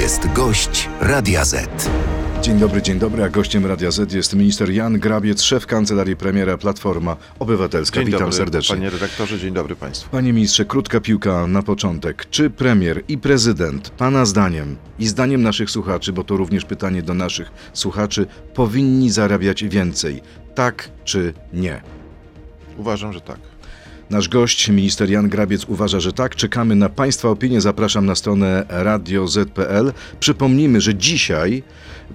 jest gość Radia Z. Dzień dobry, dzień dobry, a gościem Radia Z jest minister Jan Grabiec, szef Kancelarii Premiera Platforma Obywatelska. Dzień Witam dobry, serdecznie. Panie redaktorze, dzień dobry Państwu. Panie ministrze, krótka piłka na początek. Czy premier i prezydent, pana zdaniem i zdaniem naszych słuchaczy, bo to również pytanie do naszych słuchaczy, powinni zarabiać więcej? Tak czy nie? Uważam, że tak. Nasz gość, minister Jan Grabiec, uważa, że tak. Czekamy na Państwa opinię. Zapraszam na stronę radioz.pl. Przypomnijmy, że dzisiaj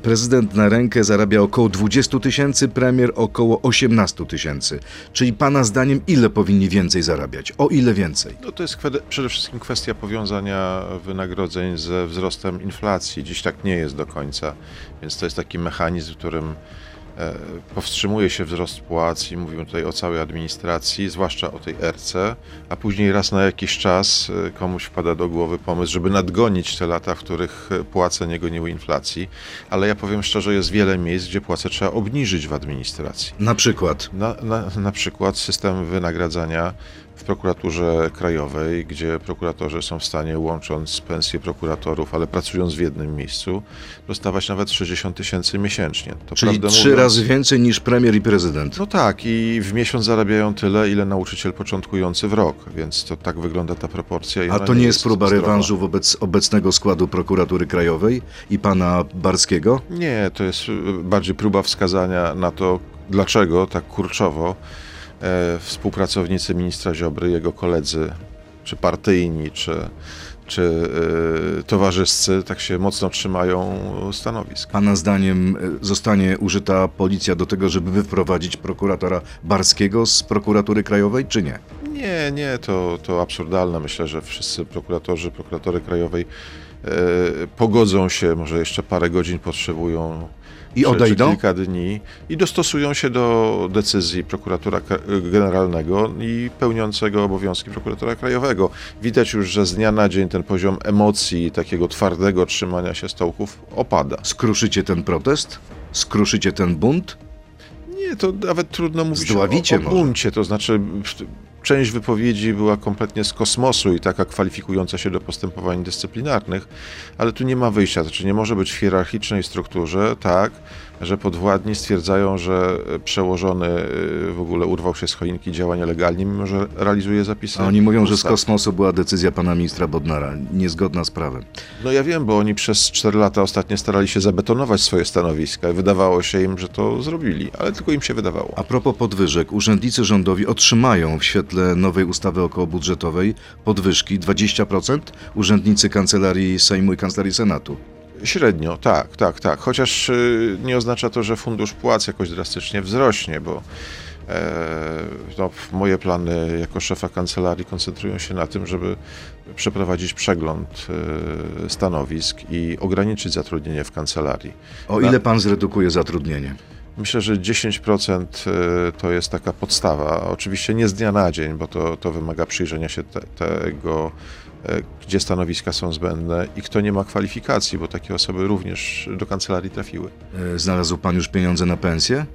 prezydent na rękę zarabia około 20 tysięcy, premier około 18 tysięcy. Czyli Pana zdaniem, ile powinni więcej zarabiać? O ile więcej? No to jest przede wszystkim kwestia powiązania wynagrodzeń ze wzrostem inflacji. Dziś tak nie jest do końca, więc to jest taki mechanizm, w którym powstrzymuje się wzrost płac i mówimy tutaj o całej administracji, zwłaszcza o tej RC, a później raz na jakiś czas e, komuś wpada do głowy pomysł, żeby nadgonić te lata, w których e, płace nie goniły inflacji. Ale ja powiem szczerze, jest wiele miejsc, gdzie płace trzeba obniżyć w administracji. Na przykład. Na, na, na przykład system wynagradzania w prokuraturze krajowej, gdzie prokuratorzy są w stanie, łącząc pensje prokuratorów, ale pracując w jednym miejscu, dostawać nawet 60 tysięcy miesięcznie. To Czyli trzy mówiąc- razy więcej niż premier i prezydent. No tak, i w miesiąc zarabiają tyle, ile nauczyciel początkujący w rok, więc to tak wygląda ta proporcja. A to nie jest próba zdrowa. rewanżu wobec obecnego składu prokuratury krajowej i pana Barskiego? Nie, to jest bardziej próba wskazania na to, dlaczego tak kurczowo współpracownicy ministra Ziobry, jego koledzy, czy partyjni, czy, czy e, towarzyscy, tak się mocno trzymają stanowisk. Pana zdaniem e, zostanie użyta policja do tego, żeby wyprowadzić prokuratora Barskiego z prokuratury krajowej, czy nie? Nie, nie, to, to absurdalne. Myślę, że wszyscy prokuratorzy, prokuratory krajowej e, pogodzą się, może jeszcze parę godzin potrzebują. I odejdą? Kilka dni i dostosują się do decyzji prokuratora generalnego i pełniącego obowiązki prokuratora krajowego. Widać już, że z dnia na dzień ten poziom emocji takiego twardego trzymania się stołków opada. Skruszycie ten protest? Skruszycie ten bunt? Nie, to nawet trudno mówić Zdławicie o, o może. buncie, to znaczy część wypowiedzi była kompletnie z kosmosu i taka kwalifikująca się do postępowań dyscyplinarnych, ale tu nie ma wyjścia, znaczy nie może być w hierarchicznej strukturze tak, że podwładni stwierdzają, że przełożony y, w ogóle urwał się z choinki, działa nielegalnie, mimo że realizuje zapisy. A oni mówią, że z ustaw. kosmosu była decyzja pana ministra Bodnara, niezgodna z prawem. No ja wiem, bo oni przez 4 lata ostatnio starali się zabetonować swoje stanowiska i wydawało się im, że to zrobili, ale tylko im się wydawało. A propos podwyżek, urzędnicy rządowi otrzymają w świetle nowej ustawy okołobudżetowej podwyżki 20%? Urzędnicy Kancelarii Sejmu i Kancelarii Senatu. Średnio, tak, tak, tak. Chociaż y, nie oznacza to, że fundusz płac jakoś drastycznie wzrośnie, bo e, no, moje plany jako szefa kancelarii koncentrują się na tym, żeby przeprowadzić przegląd e, stanowisk i ograniczyć zatrudnienie w kancelarii. O ile pan zredukuje zatrudnienie? Myślę, że 10% y, to jest taka podstawa. Oczywiście nie z dnia na dzień, bo to, to wymaga przyjrzenia się te, tego, e, gdzie stanowiska są zbędne i kto nie ma kwalifikacji, bo takie osoby również do kancelarii trafiły. E, Znalazł pan już pieniądze na pensję?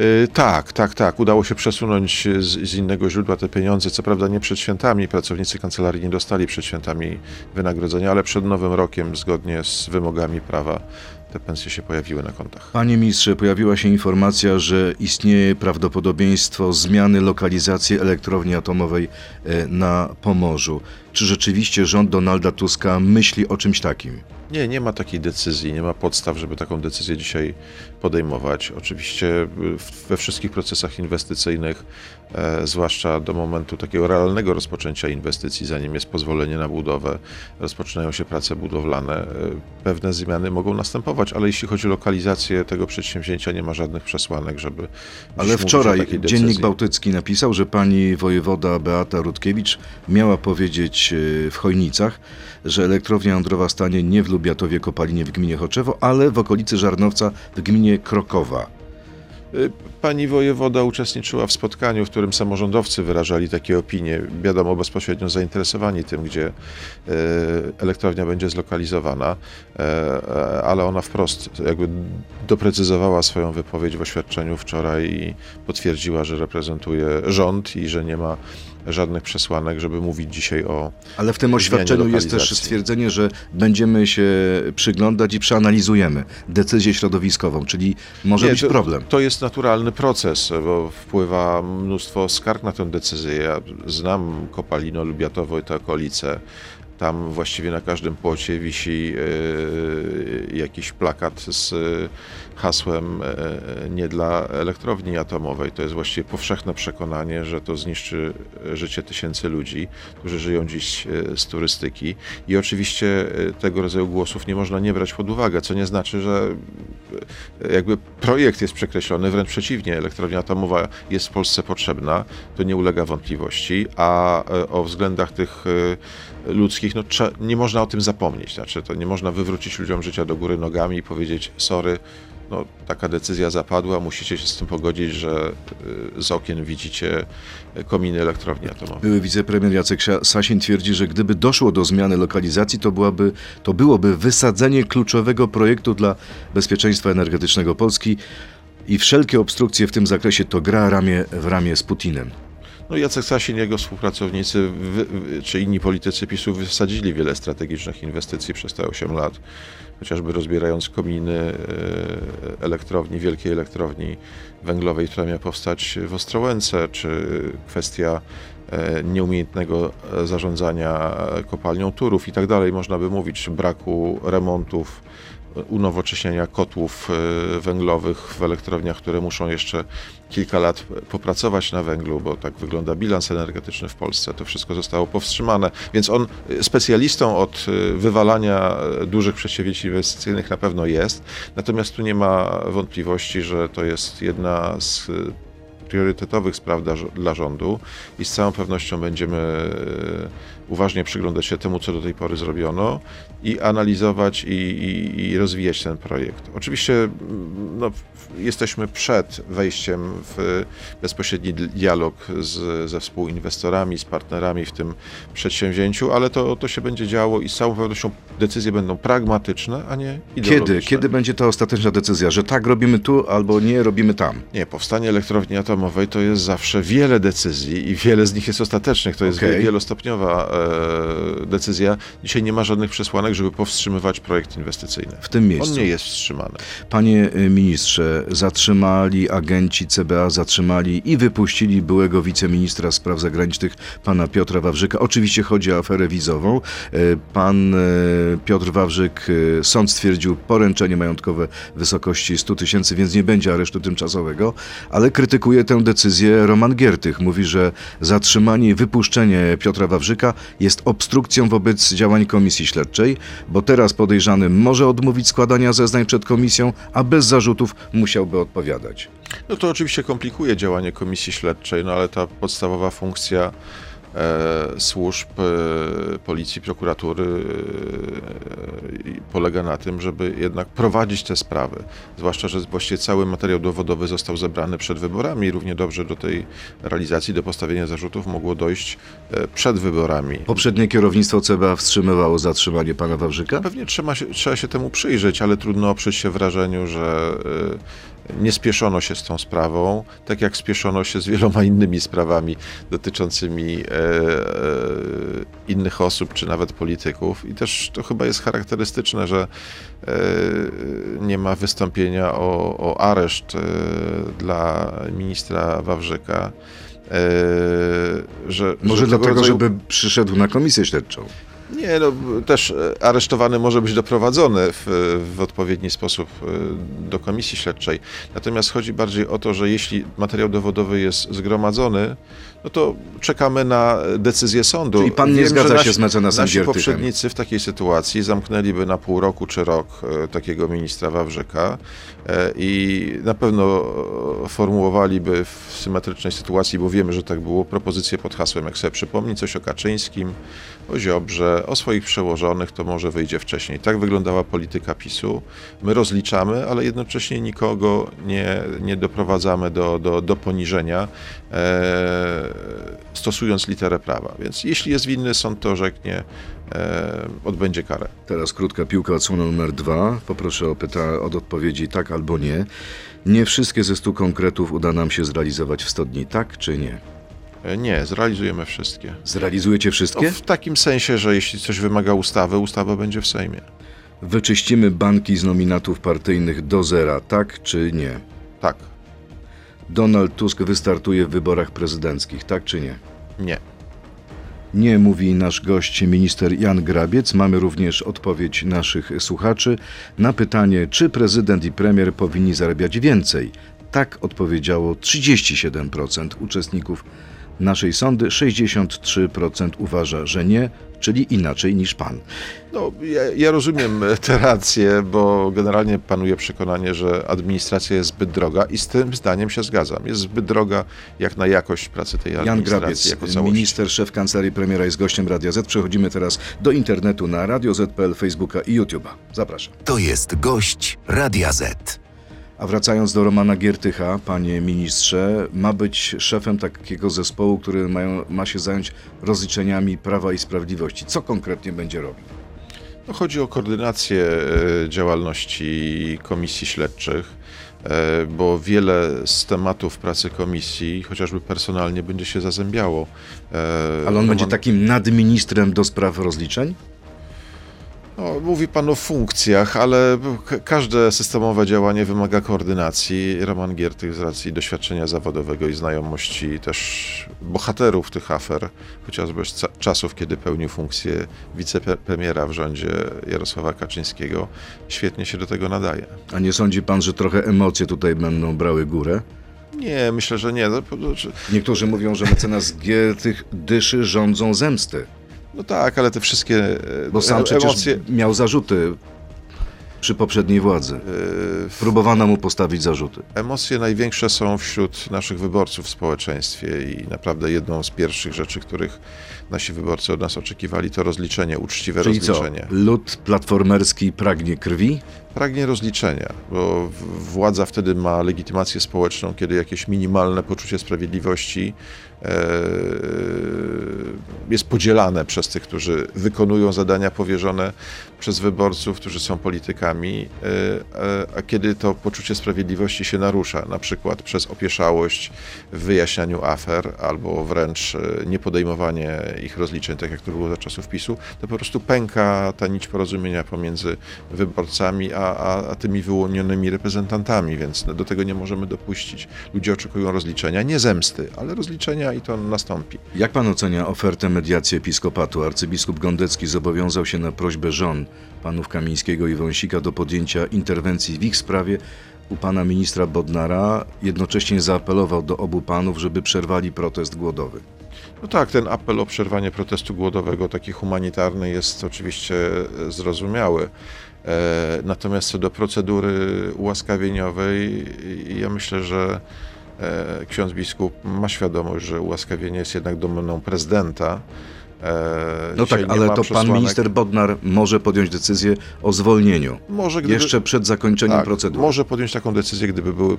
Y, Tak, tak, tak. Udało się przesunąć z, z innego źródła te pieniądze. Co prawda nie przed świętami. Pracownicy kancelarii nie dostali przed świętami wynagrodzenia, ale przed Nowym Rokiem, zgodnie z wymogami prawa, te pensje się pojawiły na kontach. Panie ministrze, pojawiła się informacja, że istnieje prawdopodobieństwo zmiany lokalizacji elektrowni atomowej e, na Pomorzu. Czy rzeczywiście rząd Donalda Tuska myśli o czymś takim? Nie, nie ma takiej decyzji, nie ma podstaw, żeby taką decyzję dzisiaj podejmować. Oczywiście w- we wszystkich procesach inwestycyjnych, e, zwłaszcza do momentu takiego realnego rozpoczęcia inwestycji, zanim jest pozwolenie na budowę, rozpoczynają się prace budowlane, e, pewne zmiany mogą następować, ale jeśli chodzi o lokalizację tego przedsięwzięcia, nie ma żadnych przesłanek, żeby. Ale wczoraj Dziennik. Bałtycki napisał, że pani wojewoda Beata Rutkiewicz miała powiedzieć e, w Chojnicach, że elektrownia jądrowa stanie nie w Lubiatowie Kopalinie w gminie Choczewo, ale w okolicy Żarnowca w gminie Krokowa. Y, Pani wojewoda uczestniczyła w spotkaniu, w którym samorządowcy wyrażali takie opinie, wiadomo, bezpośrednio zainteresowani tym, gdzie e, elektrownia będzie zlokalizowana, e, ale ona wprost jakby doprecyzowała swoją wypowiedź w oświadczeniu wczoraj i potwierdziła, że reprezentuje rząd i że nie ma żadnych przesłanek, żeby mówić dzisiaj o Ale w tym oświadczeniu jest też stwierdzenie, że będziemy się przyglądać i przeanalizujemy decyzję środowiskową, czyli może Nie, być to, problem. To jest naturalny proces, bo wpływa mnóstwo skarg na tę decyzję. Ja znam Kopalino, Lubiatowo i te okolice. Tam właściwie na każdym płocie wisi e, jakiś plakat z e, hasłem e, nie dla elektrowni atomowej. To jest właściwie powszechne przekonanie, że to zniszczy życie tysięcy ludzi, którzy żyją dziś z turystyki. I oczywiście tego rodzaju głosów nie można nie brać pod uwagę, co nie znaczy, że jakby projekt jest przekreślony, wręcz przeciwnie, elektrownia atomowa jest w Polsce potrzebna, to nie ulega wątpliwości, a o względach tych ludzkich, no nie można o tym zapomnieć, znaczy to nie można wywrócić ludziom życia do góry nogami i powiedzieć sorry, no taka decyzja zapadła, musicie się z tym pogodzić, że e, z okien widzicie e, kominy elektrowni atomowej. Były wicepremier Jacek Sasin twierdzi, że gdyby doszło do zmiany lokalizacji, to, byłaby, to byłoby wysadzenie kluczowego projektu dla bezpieczeństwa energetycznego Polski i wszelkie obstrukcje w tym zakresie to gra ramię w ramię z Putinem. No Jacek Sasin, jego współpracownicy, wy, czy inni politycy PiSu wysadzili wiele strategicznych inwestycji przez te 8 lat, chociażby rozbierając kominy e, elektrowni, wielkiej elektrowni węglowej, która miała powstać w Ostrołęce, czy kwestia e, nieumiejętnego e, zarządzania kopalnią Turów i tak dalej, można by mówić, braku remontów, unowocześniania kotłów e, węglowych w elektrowniach, które muszą jeszcze kilka lat popracować na węglu, bo tak wygląda bilans energetyczny w Polsce. To wszystko zostało powstrzymane. Więc on e, specjalistą od e, wywalania dużych przedsięwzięć inwestycyjnych na pewno jest. Natomiast tu nie ma wątpliwości, że to jest jedna z priorytetowych spraw dla, dla rządu i z całą pewnością będziemy e, uważnie przyglądać się temu, co do tej pory zrobiono i analizować i, i, i rozwijać ten projekt. Oczywiście no, jesteśmy przed wejściem w bezpośredni di- dialog z, ze współinwestorami, z partnerami w tym przedsięwzięciu, ale to, to się będzie działo i z całą pewnością decyzje będą pragmatyczne, a nie ideologiczne. Kiedy? Kiedy będzie ta ostateczna decyzja, że tak robimy tu albo nie robimy tam? Nie, powstanie elektrowni atomowej to jest zawsze wiele decyzji i wiele z nich jest ostatecznych. To jest wie- wielostopniowa e, decyzja. Dzisiaj nie ma żadnych przesłanek, żeby powstrzymywać projekt inwestycyjny. W tym miejscu. On nie jest wstrzymany. Panie y, ministrze, zatrzymali agenci CBA, zatrzymali i wypuścili byłego wiceministra spraw zagranicznych, pana Piotra Wawrzyka. Oczywiście chodzi o aferę wizową. Y, Pan y, Piotr Wawrzyk, sąd stwierdził poręczenie majątkowe w wysokości 100 tysięcy, więc nie będzie aresztu tymczasowego, ale krytykuje tę decyzję Roman Giertych. Mówi, że zatrzymanie i wypuszczenie Piotra Wawrzyka jest obstrukcją wobec działań komisji śledczej, bo teraz podejrzany może odmówić składania zeznań przed komisją, a bez zarzutów musiałby odpowiadać. No to oczywiście komplikuje działanie komisji śledczej, no ale ta podstawowa funkcja służb, e, policji, prokuratury e, i polega na tym, żeby jednak prowadzić te sprawy. Zwłaszcza, że właściwie cały materiał dowodowy został zebrany przed wyborami. Równie dobrze do tej realizacji, do postawienia zarzutów mogło dojść e, przed wyborami. Poprzednie kierownictwo CBA wstrzymywało zatrzymanie pana Wawrzyka? Pewnie trzeba się, trzeba się temu przyjrzeć, ale trudno oprzeć się wrażeniu, że nie spieszono się z tą sprawą, tak jak spieszono się z wieloma innymi sprawami dotyczącymi e, e, innych osób, czy nawet polityków. I też to chyba jest charakterystyczne, że e, nie ma wystąpienia o, o areszt e, dla ministra Wawrzyka. E, że, Może że tego dlatego, rodzaju- żeby przyszedł na komisję śledczą. Nie, no też e, aresztowany może być doprowadzony w, w odpowiedni sposób e, do komisji śledczej. Natomiast chodzi bardziej o to, że jeśli materiał dowodowy jest zgromadzony, no to czekamy na decyzję sądu. Czyli pan nie Wiem, zgadza że się z mecenasem Nasi Giertychem. poprzednicy w takiej sytuacji zamknęliby na pół roku czy rok e, takiego ministra Wawrzyka e, i na pewno e, formułowaliby w symetrycznej sytuacji, bo wiemy, że tak było, propozycje pod hasłem, jak sobie przypomni coś o Kaczyńskim, o Ziobrze, o swoich przełożonych, to może wyjdzie wcześniej. Tak wyglądała polityka PiSu. My rozliczamy, ale jednocześnie nikogo nie, nie doprowadzamy do, do, do poniżenia, stosując literę prawa. Więc jeśli jest winny, sąd to orzeknie, e, odbędzie karę. Teraz krótka piłka, odsłona numer dwa. Poproszę o, pyta- od odpowiedzi tak albo nie. Nie wszystkie ze stu konkretów uda nam się zrealizować w 100 dni, tak czy nie? E, Nie, zrealizujemy wszystkie. Zrealizujecie No, wszystkie? w takim sensie, że jeśli coś wymaga ustawy, ustawa będzie w Sejmie. Wyczyścimy banki z nominatów partyjnych do zera, tak czy nie? Tak, Donald Tusk wystartuje w wyborach prezydenckich, tak czy nie? nie. Nie, mówi nasz gość, minister Jan Grabiec. Mamy również odpowiedź naszych słuchaczy na pytanie, czy prezydent i premier powinni zarabiać więcej. Tak odpowiedziało 37% uczestników naszej sądy, 63% uważa, że nie, czyli inaczej niż pan. No, ja, ja rozumiem te racje, bo generalnie panuje przekonanie, że administracja jest zbyt droga i z tym zdaniem się zgadzam. Jest zbyt droga jak na jakość pracy tej Jan administracji Grabiec, jako całości. minister, szef kancelarii premiera jest gościem Radia Z. Przechodzimy teraz do internetu na Radio Z.pl, Facebooka i YouTube'a. Zapraszam. To jest gość Radia Z. A wracając do Romana Giertycha, panie ministrze, ma być szefem takiego zespołu, który mają, ma się zająć rozliczeniami Prawa i Sprawiedliwości. Co konkretnie będzie robił? No, chodzi o koordynację e, działalności komisji śledczych, e, bo wiele z tematów pracy komisji, chociażby personalnie, będzie się zazębiało. E, Ale on będzie Roman- takim nadministrem do spraw rozliczeń? No, mówi pan o funkcjach, ale ka- każde systemowe działanie wymaga koordynacji. Roman Giertych z racji doświadczenia zawodowego i znajomości też bohaterów tych afer, chociażby z czasów, kiedy pełnił funkcję wicepremiera w rządzie Jarosława Kaczyńskiego, świetnie się do tego nadaje. A nie sądzi pan, że trochę emocje tutaj będą brały górę? Nie, myślę, że nie. No, znaczy- Niektórzy mówią, że mecenas Giertych dyszy rządzą zemsty, no tak, ale te wszystkie e, bo sam e- przecież emocje... miał zarzuty przy poprzedniej władzy. e, Próbowano mu postawić zarzuty. Emocje największe są wśród naszych wyborców w społeczeństwie i naprawdę jedną z pierwszych rzeczy, których nasi wyborcy od nas oczekiwali, to rozliczenie, uczciwe Czyli co? rozliczenie. Lud platformerski pragnie krwi? Pragnie rozliczenia, bo władza wtedy ma legitymację społeczną, kiedy jakieś minimalne poczucie sprawiedliwości jest podzielane przez tych, którzy wykonują zadania powierzone przez wyborców, którzy są politykami, e, e, a kiedy to poczucie sprawiedliwości się narusza, na przykład przez opieszałość w wyjaśnianiu afer, albo wręcz e, niepodejmowanie ich rozliczeń, tak jak to było za czasów PiSu, to po prostu pęka ta nić porozumienia pomiędzy wyborcami, a, a, a tymi wyłonionymi reprezentantami, więc no, do tego nie możemy dopuścić. Ludzie oczekują rozliczenia, nie zemsty, ale rozliczenia i to nastąpi. Jak pan ocenia ofertę mediacji episkopatu? Arcybiskup Gondecki zobowiązał się na prośbę panów Kamińskiego i Wąsika do podjęcia interwencji w ich sprawie u pana ministra Bodnara. Jednocześnie zaapelował do obu panów, żeby przerwali protest głodowy. No tak, ten apel o przerwanie protestu głodowego, taki humanitarny, jest oczywiście e, zrozumiały. E, Natomiast co do procedury ułaskawieniowej, ja myślę, że e, ksiądz biskup ma świadomość, że ułaskawienie jest jednak domeną prezydenta. E, No tak, ale to pan przesłanek. minister Bodnar może podjąć decyzję o zwolnieniu. może gdyby, Jeszcze przed zakończeniem tak, procedury. może podjąć taką decyzję, gdyby były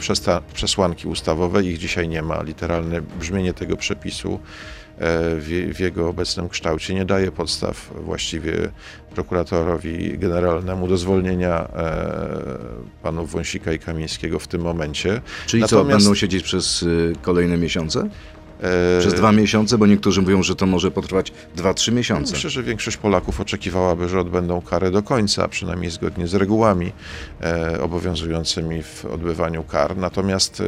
przesłanki ustawowe. Ich dzisiaj nie ma. Literalne brzmienie tego przepisu e, w, w jego obecnym kształcie nie daje podstaw właściwie prokuratorowi generalnemu do zwolnienia e, panów Wąsika i Kamińskiego w tym momencie. Czyli co, Natomiast- będą siedzieć przez y, kolejne miesiące? E, Przez dwa miesiące? Bo niektórzy mówią, że to może potrwać dwa, trzy miesiące. Myślę, że większość Polaków oczekiwałaby, że odbędą karę do końca, przynajmniej zgodnie z regułami e, obowiązującymi w odbywaniu kar. Natomiast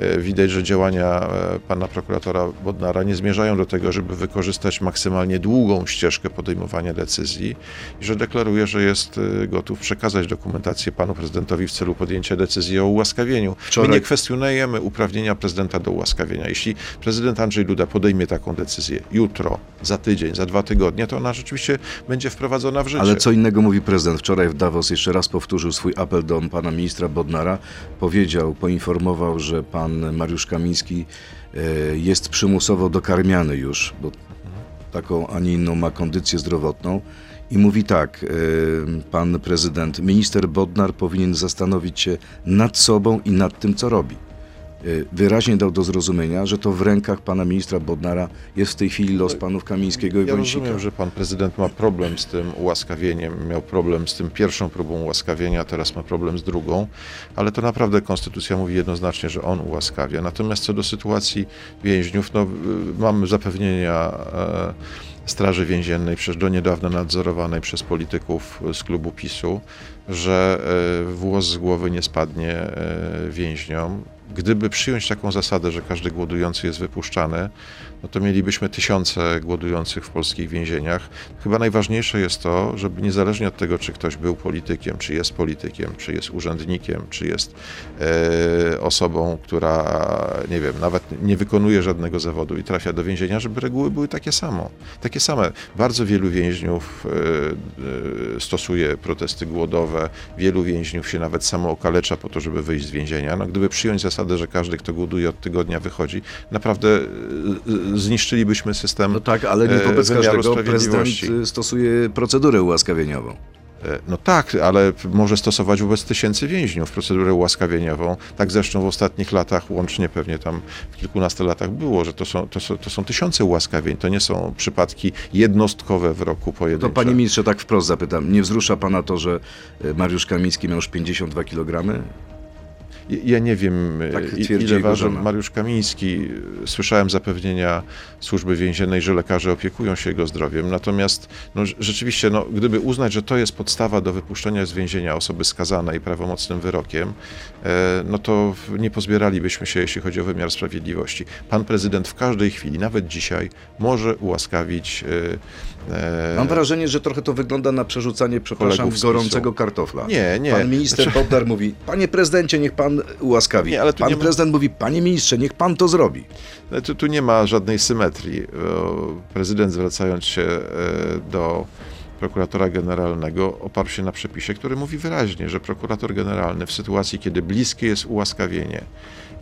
e, widać, że działania pana prokuratora Bodnara nie zmierzają do tego, żeby wykorzystać maksymalnie długą ścieżkę podejmowania decyzji i że deklaruje, że jest gotów przekazać dokumentację panu prezydentowi w celu podjęcia decyzji o ułaskawieniu. Wczoraj- My nie kwestionujemy uprawnienia prezydenta do ułaskawienia. Jeśli prezydent Andrzej Duda podejmie taką decyzję jutro, za tydzień, za dwa tygodnie, to ona rzeczywiście będzie wprowadzona w życie. Ale co innego mówi prezydent. Wczoraj w Davos jeszcze raz powtórzył swój apel do pana ministra Bodnara. Powiedział, poinformował, że pan Mariusz Kamiński e, jest przymusowo dokarmiany już, bo taką, a nie inną ma kondycję zdrowotną. I mówi tak, e, pan prezydent, minister Bodnar powinien zastanowić się nad sobą i nad tym, co robi. Y, wyraźnie dał do zrozumienia, że to w rękach pana ministra Bodnara jest w tej chwili los panów Kamińskiego i Ja Wąsika. rozumiem, że pan prezydent ma problem z tym ułaskawieniem, miał problem z tym pierwszą próbą ułaskawienia, teraz ma problem z drugą, ale to naprawdę konstytucja mówi jednoznacznie, że on ułaskawia. Natomiast co do sytuacji więźniów, no, y, mamy zapewnienia e, Straży Więziennej, przecież do niedawna nadzorowanej przez polityków z klubu PiSu, że e, włos z głowy nie spadnie e, więźniom. Gdyby przyjąć taką zasadę, że każdy głodujący jest wypuszczany, no to mielibyśmy tysiące głodujących w polskich więzieniach. Chyba najważniejsze jest to, żeby niezależnie od tego, czy ktoś był politykiem, czy jest politykiem, czy jest urzędnikiem, czy jest e, osobą, która, nie wiem, nawet nie wykonuje żadnego zawodu i trafia do więzienia, żeby reguły były takie samo. Takie same. Bardzo wielu więźniów e, e, stosuje protesty głodowe, wielu więźniów się nawet samo okalecza po to, żeby wyjść z więzienia. No, gdyby przyjąć zasadę, że każdy, kto głoduje od tygodnia wychodzi, naprawdę e, e, zniszczylibyśmy system No tak, ale nie e, wobec każdego prezydent stosuje procedurę ułaskawieniową. No tak, ale może stosować wobec tysięcy więźniów procedurę ułaskawieniową. Tak zresztą w ostatnich latach, łącznie pewnie tam w kilkunastu latach było, że to są, to są, to są tysiące ułaskawień. To nie są przypadki jednostkowe w roku To pojedyncze. panie ministrze, tak wprost zapytam, nie wzrusza pana to, że Mariusz Kamiński miał już 52 kg? Ja- nie wiem, e, Tak ile waży. Mariusz Kamiński. Słyszałem zapewnienia służby więziennej, że lekarze opiekują się jego zdrowiem. Natomiast no, rz- rzeczywiście, no, gdyby uznać, że to jest podstawa do wypuszczenia z więzienia osoby skazanej prawomocnym wyrokiem, e, no to nie pozbieralibyśmy się, jeśli chodzi o wymiar sprawiedliwości. Pan prezydent w każdej chwili, nawet dzisiaj, może ułaskawić. E, Mam wrażenie, że trochę to wygląda na przerzucanie, przepraszam, gorącego kartofla. Nie, nie. Pan minister Bodnar mówi, panie prezydencie, niech pan ułaskawi. Nie, ale pan nie ma- prezydent mówi, panie ministrze, niech pan to zrobi. Tu, tu nie ma żadnej symetrii. Prezydent zwracając się e, do prokuratora generalnego oparł się na przepisie, który mówi wyraźnie, że prokurator generalny w sytuacji, kiedy bliskie jest ułaskawienie,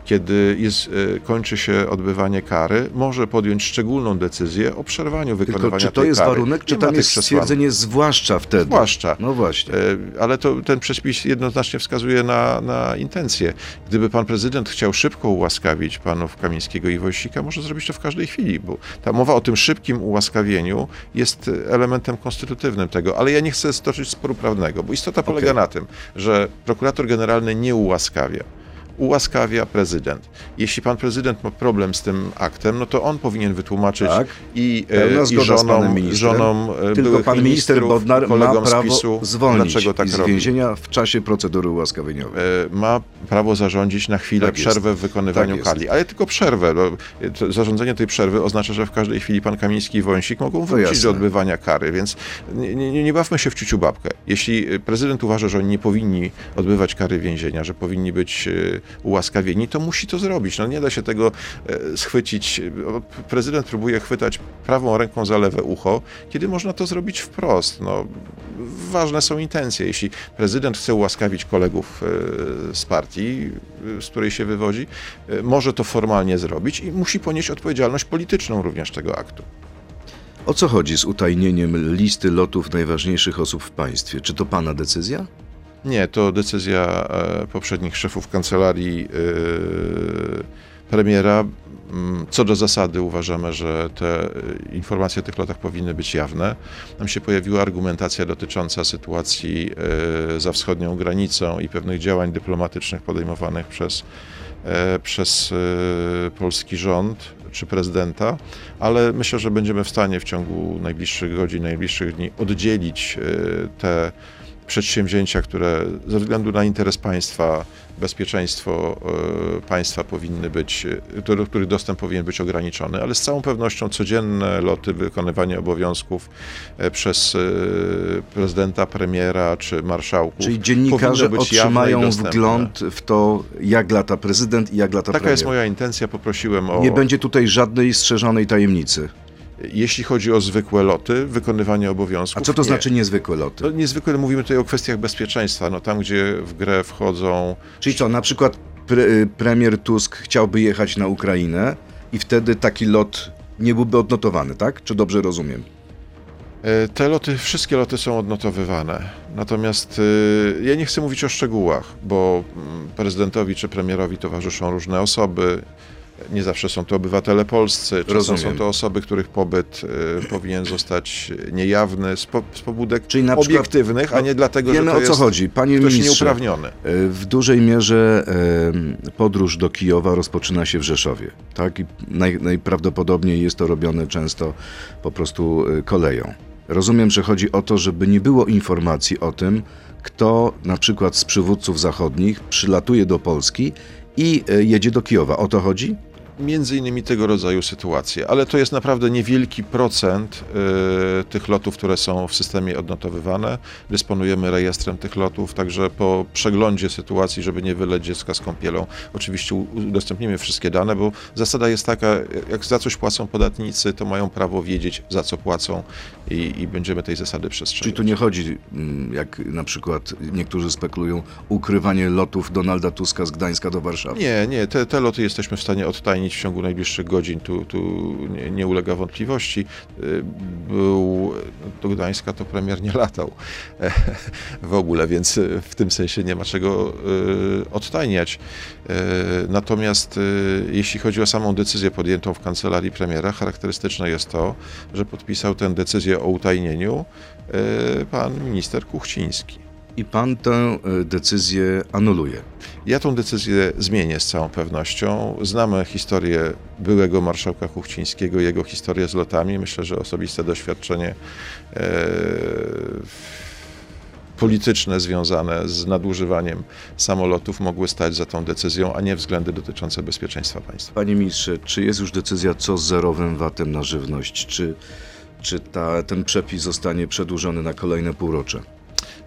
kiedy jest, e, kończy się odbywanie kary, może podjąć szczególną decyzję o przerwaniu wykonywania Tylko czy to jest kary. warunek, czy tam jest stwierdzenie zwłaszcza wtedy? Zwłaszcza. No właśnie. E, Ale to, ten przepis jednoznacznie wskazuje na, na intencję. Gdyby pan prezydent chciał szybko ułaskawić panów Kamińskiego i Wojsika, może zrobić to w każdej chwili, bo ta mowa o tym szybkim ułaskawieniu jest elementem konstytutywnym tego, ale ja nie chcę stoczyć sporu prawnego, bo istota polega Okej. na tym, że prokurator generalny nie ułaskawia. Ułaskawia prezydent. Jeśli pan prezydent ma problem z tym aktem, no to on powinien wytłumaczyć Tak. i, e, i żonom, żonom e, Tylko pan minister Bodnar ma prawo PiSu, zwolnić dlaczego tak z robi. więzienia w czasie procedury ułaskawieniowej. E, ma prawo zarządzić na chwilę Tak jest. przerwę w wykonywaniu Tak jest. kali, ale tylko przerwę. No, to zarządzenie tej przerwy oznacza, że w każdej chwili pan Kamiński i Wąsik mogą wrócić jasne. do odbywania kary, więc nie, nie, nie bawmy się w ciuciu babkę. Jeśli e, prezydent uważa, że oni nie powinni odbywać kary więzienia, że powinni być e, ułaskawieni, to musi to zrobić. No, nie da się tego e, schwycić. Prezydent próbuje chwytać prawą ręką za lewe ucho, kiedy można to zrobić wprost. No, ważne są intencje. Jeśli prezydent chce ułaskawić kolegów e, z partii, e, z której się wywodzi, może to formalnie zrobić i musi ponieść odpowiedzialność polityczną również tego aktu. O co chodzi z utajnieniem listy lotów najważniejszych osób w państwie? Czy to pana decyzja? Nie, to decyzja e, poprzednich szefów kancelarii e, premiera. Mm, Co do zasady uważamy, że te e, informacje o tych lotach powinny być jawne. Nam się pojawiła argumentacja dotycząca sytuacji za wschodnią granicą i pewnych działań dyplomatycznych podejmowanych przez, przez polski rząd czy prezydenta, ale myślę, że będziemy w stanie w ciągu najbliższych godzin, najbliższych dni oddzielić te przedsięwzięcia, które ze względu na interes państwa, bezpieczeństwo e, państwa powinny być, e, do których dostęp powinien być ograniczony, ale z całą pewnością codzienne loty, wykonywanie obowiązków e, przez prezydenta, premiera czy marszałków. Czyli dziennikarze być otrzymają wgląd w to, jak lata prezydent i jak lata Taka premier. jest moja intencja, poprosiłem o... Nie będzie tutaj żadnej strzeżonej tajemnicy. Jeśli chodzi o zwykłe loty, wykonywanie obowiązków. A co to nie. znaczy niezwykłe loty? No, niezwykle mówimy tutaj o kwestiach bezpieczeństwa. No, tam, gdzie w grę wchodzą Czyli co, na przykład pre, y, premier Tusk chciałby jechać na Ukrainę i wtedy taki lot nie byłby odnotowany, tak? Czy dobrze rozumiem? E, Te loty, wszystkie loty są odnotowywane. Natomiast e, ja nie chcę mówić o szczegółach, bo mm, prezydentowi czy premierowi towarzyszą różne osoby. Nie zawsze są to obywatele polscy, czasem są to osoby, których pobyt e, powinien zostać niejawny z, po, z pobudek Czyli na przykład- obiektywnych, a nie dlatego, Wiemy że to o co jest chodzi. Panie ktoś ministrze, nieuprawniony. e, w dużej mierze e, podróż do Kijowa rozpoczyna się w Rzeszowie. Tak? I naj, najprawdopodobniej jest to robione często po prostu e, koleją. Rozumiem, że chodzi o to, żeby nie było informacji o tym, kto na przykład z przywódców zachodnich przylatuje do Polski i e, jedzie do Kijowa. O to chodzi? Między innymi tego rodzaju sytuacje, ale to jest naprawdę niewielki procent y, tych lotów, które są w systemie odnotowywane. Dysponujemy rejestrem tych lotów, także po przeglądzie sytuacji, żeby nie wyleć dziecka z kąpielą, oczywiście udostępnimy wszystkie dane, bo zasada jest taka, jak za coś płacą podatnicy, to mają prawo wiedzieć, za co płacą i, i będziemy tej zasady Czyli przestrzegać. tu nie chodzi, mm, jak na przykład niektórzy spekulują, ukrywanie lotów Donalda Tuska z Gdańska do Warszawy. Nie, nie, te, te loty jesteśmy w stanie odtajnić w ciągu najbliższych godzin, tu, tu nie, nie ulega wątpliwości. Y, Był do Gdańska to premier nie latał e, w ogóle, więc w tym sensie nie ma czego y, odtajniać. E, Natomiast y, jeśli chodzi o samą decyzję podjętą w kancelarii premiera, charakterystyczne jest to, że podpisał tę decyzję o utajnieniu pan minister Kuchciński. I pan tę e, decyzję anuluje. Ja tą decyzję zmienię z całą pewnością. Znamy historię byłego marszałka Kuchcińskiego, jego historię z lotami. Myślę, że osobiste doświadczenie e, polityczne związane z nadużywaniem samolotów mogły stać za tą decyzją, a nie względy dotyczące bezpieczeństwa państwa. Panie ministrze, czy jest już decyzja co z zerowym VAT-em na żywność? Czy, czy ta, ten przepis zostanie przedłużony na kolejne półrocze?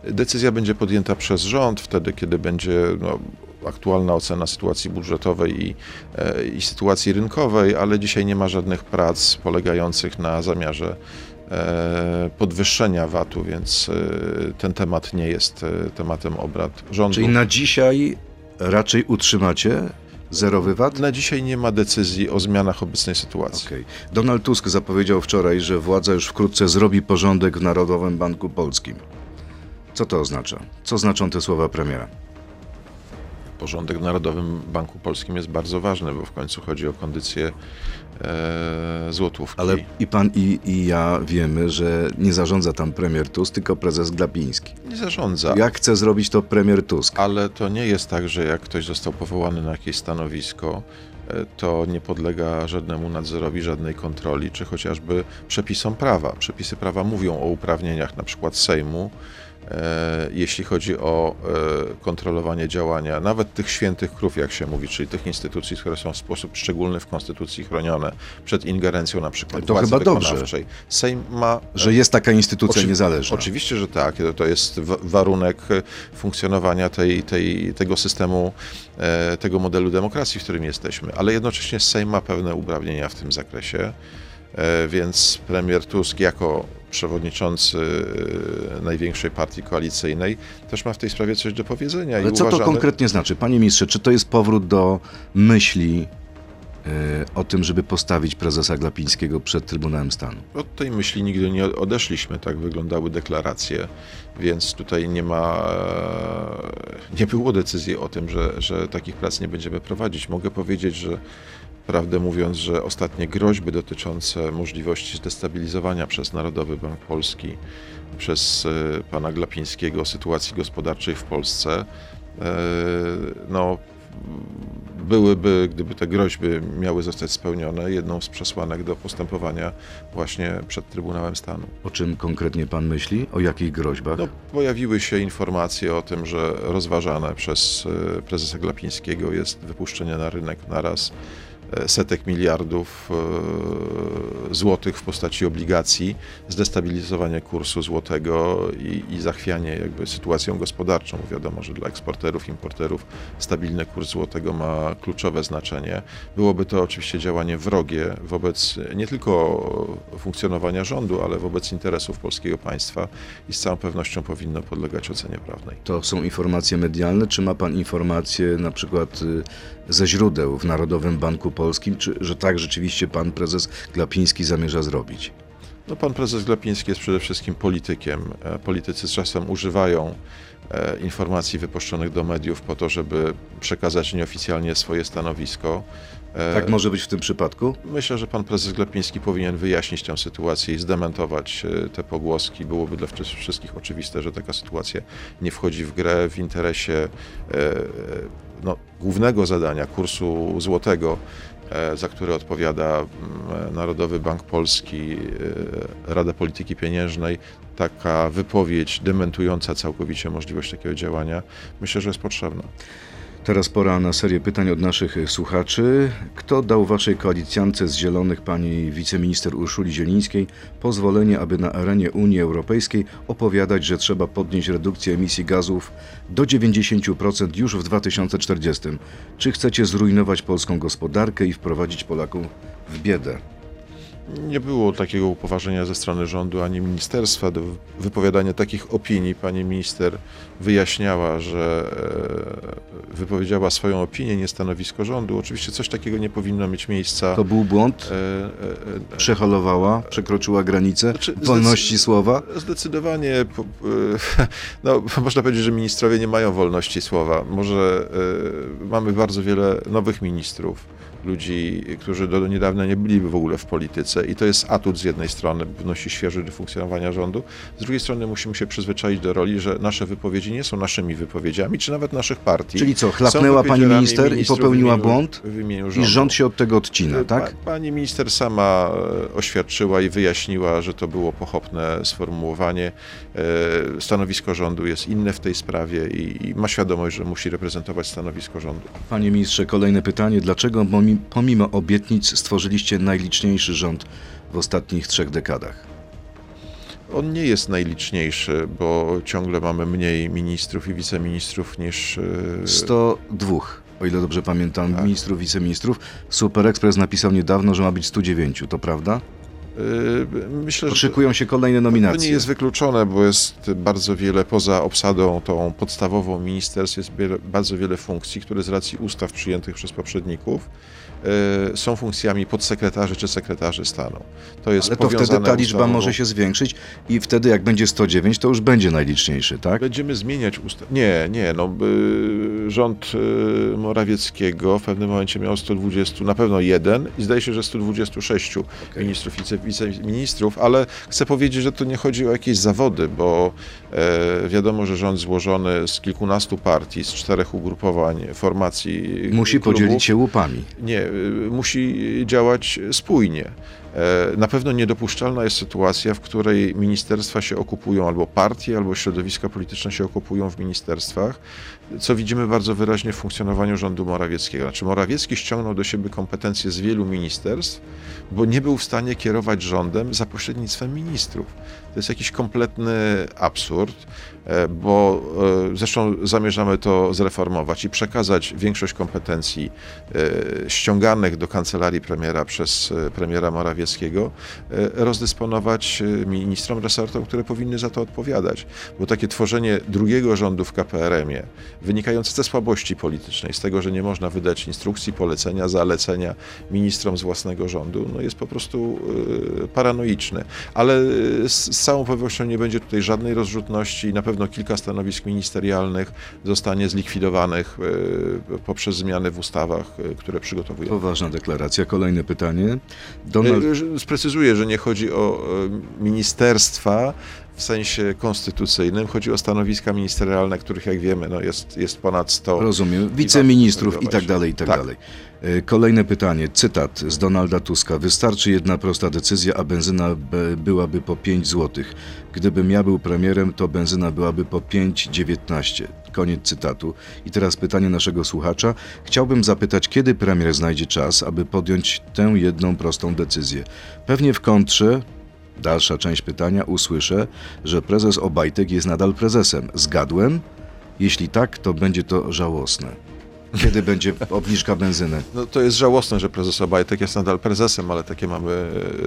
Decyzja będzie podjęta przez rząd wtedy, kiedy będzie no, aktualna ocena sytuacji budżetowej i, e, i sytuacji rynkowej, ale dzisiaj nie ma żadnych prac polegających na zamiarze e, podwyższenia VAT-u, więc e, ten temat nie jest tematem obrad rządu. Czyli na dzisiaj raczej utrzymacie zerowy VAT? Na dzisiaj nie ma decyzji o zmianach obecnej sytuacji. Okej. Donald Tusk zapowiedział wczoraj, że władza już wkrótce zrobi porządek w Narodowym Banku Polskim. Co to oznacza? Co znaczą te słowa premiera? Porządek w Narodowym Banku Polskim jest bardzo ważny, bo w końcu chodzi o kondycję e, złotówki. Ale i pan, i, i ja wiemy, że nie zarządza tam premier Tusk, tylko prezes Glapiński. nie zarządza. Jak chce zrobić to premier Tusk? Ale to nie jest tak, że jak ktoś został powołany na jakieś stanowisko, e, to nie podlega żadnemu nadzorowi, żadnej kontroli, czy chociażby przepisom prawa. Przepisy prawa mówią o uprawnieniach na przykład Sejmu, jeśli chodzi o e, kontrolowanie działania, nawet tych świętych krów, jak się mówi, czyli tych instytucji, które są w sposób szczególny w Konstytucji chronione przed ingerencją na przykład To władzy chyba dobrze. wykonawczej. Sejm ma Że jest taka instytucja Oczy- niezależna. Oczywiście, że tak. To jest wa- warunek e, funkcjonowania tej, tej, tego systemu, e, tego modelu demokracji, w którym jesteśmy. Ale jednocześnie Sejm ma pewne uprawnienia w tym zakresie, e, więc premier Tusk jako przewodniczący e, największej partii koalicyjnej też ma w tej sprawie coś do powiedzenia. Ale i co to uważamy- konkretnie znaczy? Panie ministrze, czy to jest powrót do myśli e, o tym, żeby postawić prezesa Glapińskiego przed Trybunałem Stanu? Od tej myśli nigdy nie odeszliśmy, tak wyglądały deklaracje, więc tutaj nie ma, nie było decyzji o tym, że, że takich prac nie będziemy prowadzić. Mogę powiedzieć, że prawdę mówiąc, że ostatnie groźby dotyczące możliwości zdestabilizowania przez Narodowy Bank Polski, przez e, pana Glapińskiego sytuacji gospodarczej w Polsce, e, no, byłyby, gdyby te groźby miały zostać spełnione, jedną z przesłanek do postępowania właśnie przed Trybunałem Stanu. O czym konkretnie pan myśli? O jakich groźbach? No, pojawiły się informacje o tym, że rozważane przez e, prezesa Glapińskiego jest wypuszczenie na rynek naraz setek miliardów e, złotych w postaci obligacji, zdestabilizowanie kursu złotego i, i zachwianie jakby sytuacją gospodarczą. Wiadomo, że dla eksporterów, importerów stabilny kurs złotego ma kluczowe znaczenie. Byłoby to oczywiście działanie wrogie wobec nie tylko funkcjonowania rządu, ale wobec interesów polskiego państwa i z całą pewnością powinno podlegać ocenie prawnej. To są informacje medialne, czy ma pan informacje na przykład y, ze źródeł w Narodowym Banku Polskim, czy że tak rzeczywiście pan prezes Glapiński zamierza zrobić? No, pan prezes Glapiński jest przede wszystkim politykiem. E, Politycy czasem używają e, informacji wypuszczonych do mediów po to, żeby przekazać nieoficjalnie swoje stanowisko. E, Tak może być w tym przypadku? Myślę, że pan prezes Glapiński powinien wyjaśnić tę sytuację i zdementować te pogłoski. Byłoby dla wszy- wszystkich oczywiste, że taka sytuacja nie wchodzi w grę w interesie no, głównego zadania kursu złotego, e, za które odpowiada mm, Narodowy Bank Polski, e, Rada Polityki Pieniężnej. Taka wypowiedź dementująca całkowicie możliwość takiego działania, myślę, że jest potrzebna. Teraz pora na serię pytań od naszych słuchaczy. Kto dał waszej koalicjance z Zielonych, pani wiceminister Urszuli Zielińskiej, pozwolenie, aby na arenie Unii Europejskiej opowiadać, że trzeba podnieść redukcję emisji gazów do 90% już w 2040? Czy chcecie zrujnować polską gospodarkę i wprowadzić Polaków w biedę? Nie było takiego upoważnienia ze strony rządu ani ministerstwa do wypowiadania takich opinii. Pani minister wyjaśniała, że e, wypowiedziała swoją opinię, nie stanowisko rządu. Oczywiście coś takiego nie powinno mieć miejsca. To był błąd? E, e, Przeholowała? Przekroczyła granicę Znaczy, wolności zdecy- słowa? Zdecydowanie, no, można powiedzieć, że ministrowie nie mają wolności słowa. Może mamy bardzo wiele nowych ministrów, ludzi, którzy do niedawna nie byli w ogóle w polityce i to jest atut z jednej strony, wnosi świeży do funkcjonowania rządu, z drugiej strony musimy się przyzwyczaić do roli, że nasze wypowiedzi nie są naszymi wypowiedziami, czy nawet naszych partii. Czyli co, chlapnęła pani minister i popełniła w imieniu- błąd? W imieniu I rządu. rząd się od tego odcina, tak? Pa, pani minister sama e, oświadczyła i wyjaśniła, że to było pochopne sformułowanie. E, Stanowisko rządu jest inne w tej sprawie i, i ma świadomość, że musi reprezentować stanowisko rządu. Panie ministrze, kolejne pytanie. Dlaczego pomimo obietnic stworzyliście najliczniejszy rząd w ostatnich trzech dekadach? On nie jest najliczniejszy, bo ciągle mamy mniej ministrów i wiceministrów niż. e, 102, o ile dobrze pamiętam, Tak. ministrów, wiceministrów. Super Express napisał niedawno, że ma być 109, to prawda? E, Myślę. Szykują się kolejne To nominacje. nie jest wykluczone, bo jest bardzo wiele, poza obsadą tą podstawową ministerstw, jest bardzo wiele funkcji, które z racji ustaw przyjętych przez poprzedników są funkcjami podsekretarzy czy sekretarzy stanu. To jest Ale to wtedy ta liczba może się zwiększyć i wtedy jak będzie 109, to już będzie najliczniejszy, tak? Będziemy zmieniać ustawę. Nie, nie, no y, rząd y, Morawieckiego w pewnym momencie miał 120, na pewno jeden i zdaje się, że 126 ministrów i wice- wiceministrów, ale chcę powiedzieć, że to nie chodzi o jakieś zawody, bo e, wiadomo, że rząd złożony z kilkunastu partii, z czterech ugrupowań, formacji Musi klubów, podzielić się łupami. nie, y, musi działać spójnie. E, Na pewno niedopuszczalna jest sytuacja, w której ministerstwa się okupują, albo partie, albo środowiska polityczne się okupują w ministerstwach, co widzimy bardzo wyraźnie w funkcjonowaniu rządu Morawieckiego. Znaczy Morawiecki ściągnął do siebie kompetencje z wielu ministerstw, bo nie był w stanie kierować rządem za pośrednictwem ministrów. To jest jakiś kompletny absurd, e, bo e, zresztą zamierzamy to zreformować i przekazać większość kompetencji e, ściąganych do kancelarii premiera przez premiera Morawieckiego, rozdysponować ministrom, resortom, które powinny za to odpowiadać. Bo takie tworzenie drugiego rządu w KPRM-ie, wynikające ze słabości politycznej, z tego, że nie można wydać instrukcji, polecenia, zalecenia ministrom z własnego rządu, no jest po prostu e, paranoiczne. Ale e, z, z całą pewnością nie będzie tutaj żadnej rozrzutności i na pewno kilka stanowisk ministerialnych zostanie zlikwidowanych e, poprzez zmiany w ustawach, które przygotowujemy. Poważna deklaracja. Kolejne pytanie. Donald... Że- Sprecyzuję, że nie chodzi o ministerstwa w sensie konstytucyjnym, chodzi o stanowiska ministerialne, których jak wiemy no jest, jest ponad 100. Rozumiem. Wiceministrów i tak dalej, i tak, Tak. dalej. E, Kolejne pytanie. Cytat z Donalda Tuska. Wystarczy jedna prosta decyzja, a benzyna byłaby po 5 zł. Gdybym ja był premierem, to benzyna byłaby po 5,19. Koniec cytatu. I teraz pytanie naszego słuchacza. Chciałbym zapytać, kiedy premier znajdzie czas, aby podjąć tę jedną prostą decyzję. Pewnie w kontrze, dalsza część pytania, usłyszę, że prezes Obajtek jest nadal prezesem. Zgadłem? Jeśli tak, to będzie to żałosne. Kiedy będzie obniżka benzyny? No, to jest żałosne, że prezes Obajtek jest nadal prezesem, ale takie mamy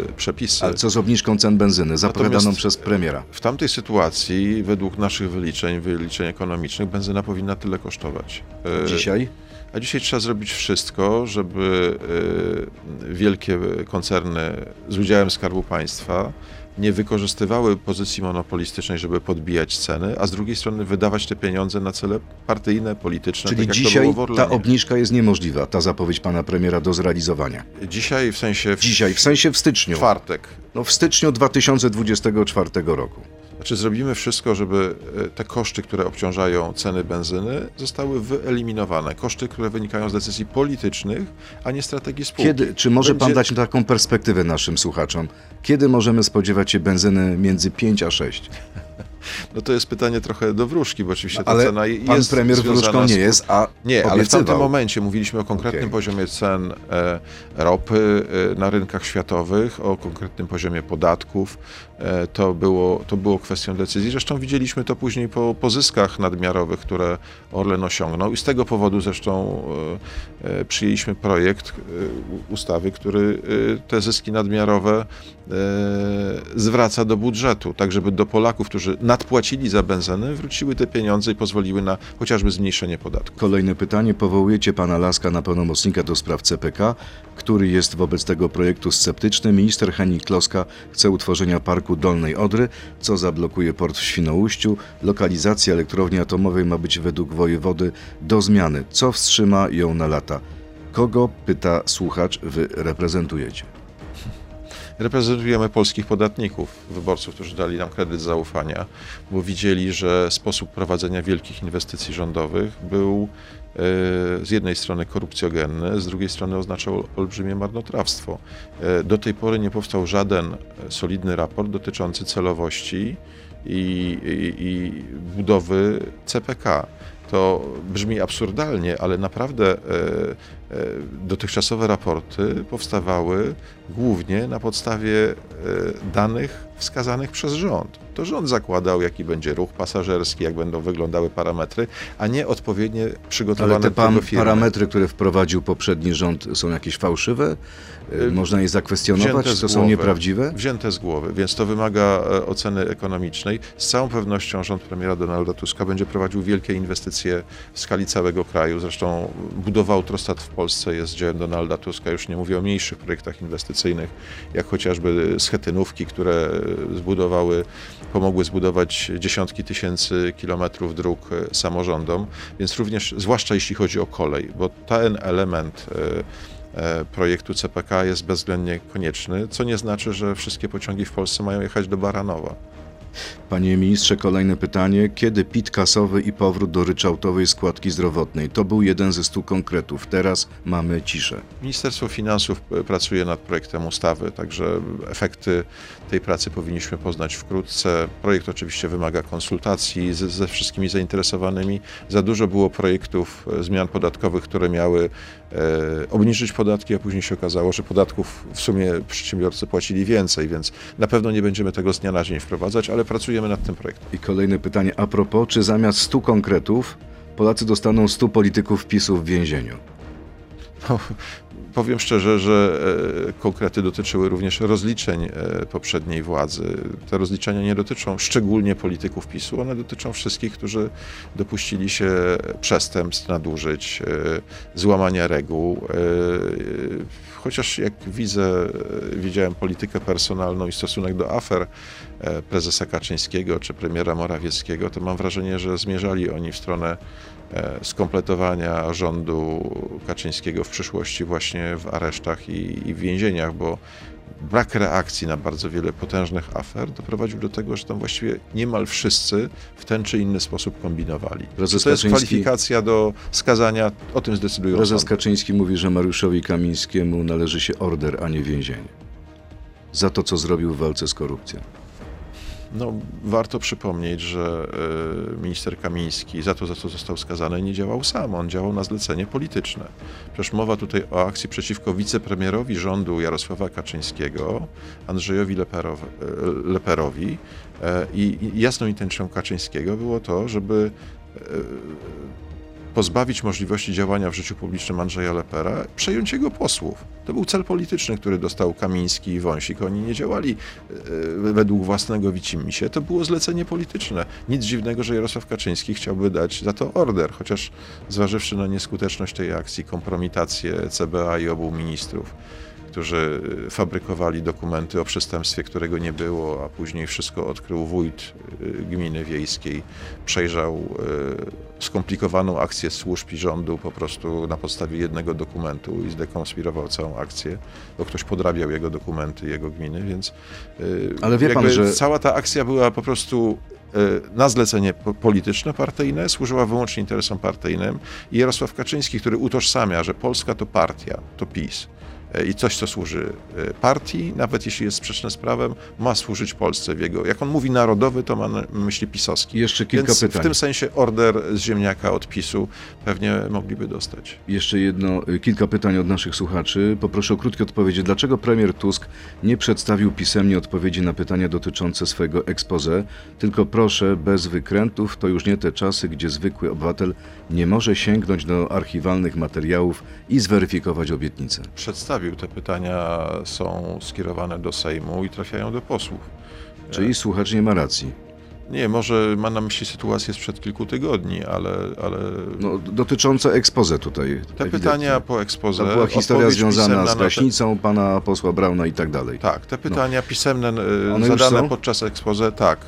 e, przepisy. Ale co z obniżką cen benzyny zapowiadaną Natomiast- przez premiera? W tamtej sytuacji, według naszych wyliczeń, wyliczeń ekonomicznych, benzyna powinna tyle kosztować. E, Dzisiaj? A dzisiaj trzeba zrobić wszystko, żeby e, wielkie koncerny z udziałem Skarbu Państwa nie wykorzystywały pozycji monopolistycznej, żeby podbijać ceny, a z drugiej strony wydawać te pieniądze na cele partyjne, polityczne, Czyli tak dzisiaj ta obniżka jest niemożliwa, ta zapowiedź pana premiera do zrealizowania. Dzisiaj w sensie w Dzisiaj, w sensie w styczniu. czwartek. No w styczniu 2024 roku. Znaczy zrobimy wszystko, żeby e, te koszty, które obciążają ceny benzyny, zostały wyeliminowane. Koszty, które wynikają z decyzji politycznych, a nie strategii spółki. Kiedy, czy może pan Będzie- dać taką perspektywę naszym słuchaczom? Kiedy możemy spodziewać się benzyny między 5 a 6? No to jest pytanie trochę do wróżki, bo oczywiście ta cena je- pan jest premier wróżką nie jest, a Nie, ale w obiecywał. tamtym momencie mówiliśmy o konkretnym Okej. poziomie cen e, ropy e, na rynkach światowych, o konkretnym poziomie podatków. E, to, było, to było kwestią decyzji. Zresztą widzieliśmy to później po, zyskach nadmiarowych, które Orlen osiągnął i z tego powodu zresztą e, e, przyjęliśmy projekt e, ustawy, który te zyski nadmiarowe zwraca do budżetu, tak żeby do Polaków, którzy nadpłacili za benzynę, wróciły te pieniądze i pozwoliły na chociażby zmniejszenie podatków. Kolejne pytanie. Powołujecie pana Laska na pełnomocnika do spraw CPK, który jest wobec tego projektu sceptyczny. Minister Henning Kloska chce utworzenia parku Dolnej Odry, co zablokuje port w Świnoujściu. Lokalizacja elektrowni atomowej ma być według wojewody do zmiany. Co wstrzyma ją na lata? Kogo, pyta słuchacz, wy reprezentujecie? Reprezentujemy polskich podatników, wyborców, którzy dali nam kredyt zaufania, bo widzieli, że sposób prowadzenia wielkich inwestycji rządowych był e, z jednej strony korupcjogenny, z drugiej strony oznaczał olbrzymie marnotrawstwo. E, Do tej pory nie powstał żaden solidny raport dotyczący celowości i, i, i budowy CPK. To brzmi absurdalnie, ale naprawdę e, dotychczasowe raporty powstawały głównie na podstawie e, danych wskazanych przez rząd. To rząd zakładał, jaki będzie ruch pasażerski, jak będą wyglądały parametry, a nie odpowiednie przygotowane Ale te parametry, które wprowadził poprzedni rząd, są jakieś fałszywe? Y, Y, Można je zakwestionować? wzięte To są nieprawdziwe? Wzięte z głowy, więc to wymaga e, oceny ekonomicznej. Z całą pewnością rząd premiera Donalda Tuska będzie prowadził wielkie inwestycje w skali całego kraju. Zresztą budowa Autostrad w Polsce jest dziełem Donalda Tuska. Już nie mówię o mniejszych projektach inwestycyjnych, jak chociażby schetynówki, które zbudowały, pomogły zbudować dziesiątki tysięcy kilometrów dróg e, samorządom, więc również, zwłaszcza jeśli chodzi o kolej, bo ten element e, e, projektu CPK jest bezwzględnie konieczny, co nie znaczy, że wszystkie pociągi w Polsce mają jechać do Baranowa. Panie ministrze, kolejne pytanie. Kiedy PIT kasowy i powrót do ryczałtowej składki zdrowotnej? To był jeden ze stu konkretów. Teraz mamy ciszę. Ministerstwo Finansów e, pracuje nad projektem ustawy, także efekty tej pracy powinniśmy poznać wkrótce. Projekt oczywiście wymaga konsultacji ze, wszystkimi zainteresowanymi. Za dużo było projektów e, zmian podatkowych, które miały obniżyć podatki, a później się okazało, że podatków w sumie przedsiębiorcy płacili więcej, więc na pewno nie będziemy tego z dnia na dzień wprowadzać, ale pracujemy nad tym projektem. I kolejne pytanie. A propos, czy zamiast stu konkretów Polacy dostaną stu polityków PiSu w więzieniu? No, powiem szczerze, że e, konkrety dotyczyły również rozliczeń e, poprzedniej władzy. Te rozliczenia nie dotyczą szczególnie polityków PiSu, one dotyczą wszystkich, którzy dopuścili się przestępstw, nadużyć, e, złamania reguł. Chociaż jak widzę, widziałem politykę personalną i stosunek do afer prezesa Kaczyńskiego czy premiera Morawieckiego, to mam wrażenie, że zmierzali oni w stronę skompletowania rządu Kaczyńskiego w przyszłości właśnie w aresztach i, i w więzieniach, bo brak reakcji na bardzo wiele potężnych afer doprowadził do tego, że tam właściwie niemal wszyscy w ten czy inny sposób kombinowali. Prezes to jest Kaczyński- kwalifikacja do skazania? O tym zdecydują Prezes sądy. Kaczyński mówi, że Mariuszowi Kamińskiemu należy się order, a nie więzienie. Za to, co zrobił w walce z korupcją. No, warto przypomnieć, że e, minister Kamiński za to, za co został skazany, nie działał sam. On działał na zlecenie polityczne. Przecież mowa tutaj o akcji przeciwko wicepremierowi rządu Jarosława Kaczyńskiego, Andrzejowi Leperow, e, Leperowi. E, I jasną intencją Kaczyńskiego było to, żeby pozbawić możliwości działania w życiu publicznym Andrzeja Lepera, przejąć jego posłów. To był cel polityczny, który dostał Kamiński i Wąsik. Oni nie działali e, według własnego widzimisię. To było zlecenie polityczne. Nic dziwnego, że Jarosław Kaczyński chciałby dać za to order, chociaż zważywszy na nieskuteczność tej akcji, kompromitację CBA i obu ministrów, którzy y, fabrykowali dokumenty o przestępstwie, którego nie było, a później wszystko odkrył wójt y, gminy wiejskiej, przejrzał y, skomplikowaną akcję służb i rządu po prostu na podstawie jednego dokumentu i zdekonspirował całą akcję, bo ktoś podrabiał jego dokumenty, jego gminy, więc Ale wie pan, że- cała ta akcja była po prostu na zlecenie po- polityczne, partyjne, służyła wyłącznie interesom partyjnym i Jarosław Kaczyński, który utożsamia, że Polska to partia, to PiS i coś, co służy y, partii, nawet jeśli jest sprzeczne z prawem, ma służyć Polsce w jego, jak on mówi narodowy, to ma na myśli pisowski. Jeszcze kilka Więc pytań. w tym sensie order z ziemniaka od PiSu pewnie mogliby dostać. Jeszcze jedno, y, kilka pytań od naszych słuchaczy. Poproszę o krótkie odpowiedzi. Dlaczego premier Tusk nie przedstawił pisemnie odpowiedzi na pytania dotyczące swojego expose? Tylko proszę, bez wykrętów, to już nie te czasy, gdzie zwykły obywatel nie może sięgnąć do archiwalnych materiałów i zweryfikować obietnice. Przedstawił te pytania, są skierowane do Sejmu i trafiają do posłów. Czyli słuchacz nie ma racji. Nie, może ma na myśli sytuację sprzed kilku tygodni, ale, ale No, dotyczące expose tutaj. te pytania po ekspoze... To była historia związana z na te- gaśnicą pana posła Brauna i tak dalej. Tak, te pytania pisemne y, No. One zadane podczas ekspoze, tak,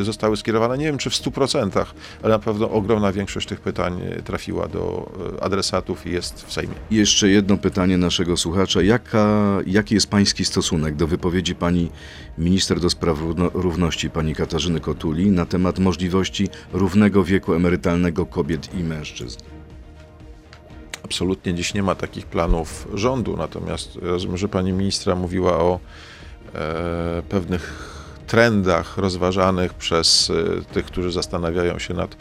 y, zostały skierowane. Nie wiem, czy w 100%, ale na pewno ogromna większość tych pytań y, trafiła do adresatów i jest w Sejmie. Jeszcze jedno pytanie naszego słuchacza. Jaka, jaki jest pański stosunek do wypowiedzi pani minister do spraw równo, równości, pani Katarzyny Kotuli, na temat możliwości równego wieku emerytalnego kobiet i mężczyzn? Absolutnie dziś nie ma takich planów rządu, natomiast rozumiem, że pani ministra mówiła o e, pewnych trendach rozważanych przez e, tych, którzy zastanawiają się nad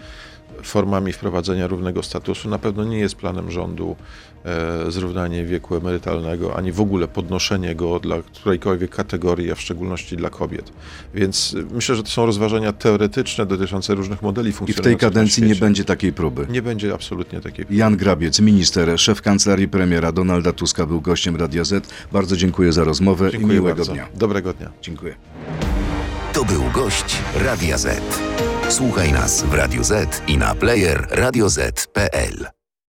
formami wprowadzenia równego statusu. Na pewno nie jest planem rządu zrównanie wieku emerytalnego, ani w ogóle podnoszenie go dla którejkolwiek kategorii, a w szczególności dla kobiet. Więc e, myślę, że to są rozważania teoretyczne dotyczące różnych modeli I w tej kadencji nie będzie takiej próby. Nie będzie absolutnie takiej Jan Grabiec, minister, szef kancelarii premiera Donalda Tuska był gościem Radia Z. Bardzo dziękuję za rozmowę Dziękuję i miłego bardzo. dnia. Dobrego dnia. Dziękuję. To był gość Radia Z. Słuchaj nas w Radio Z i na player radioz.pl.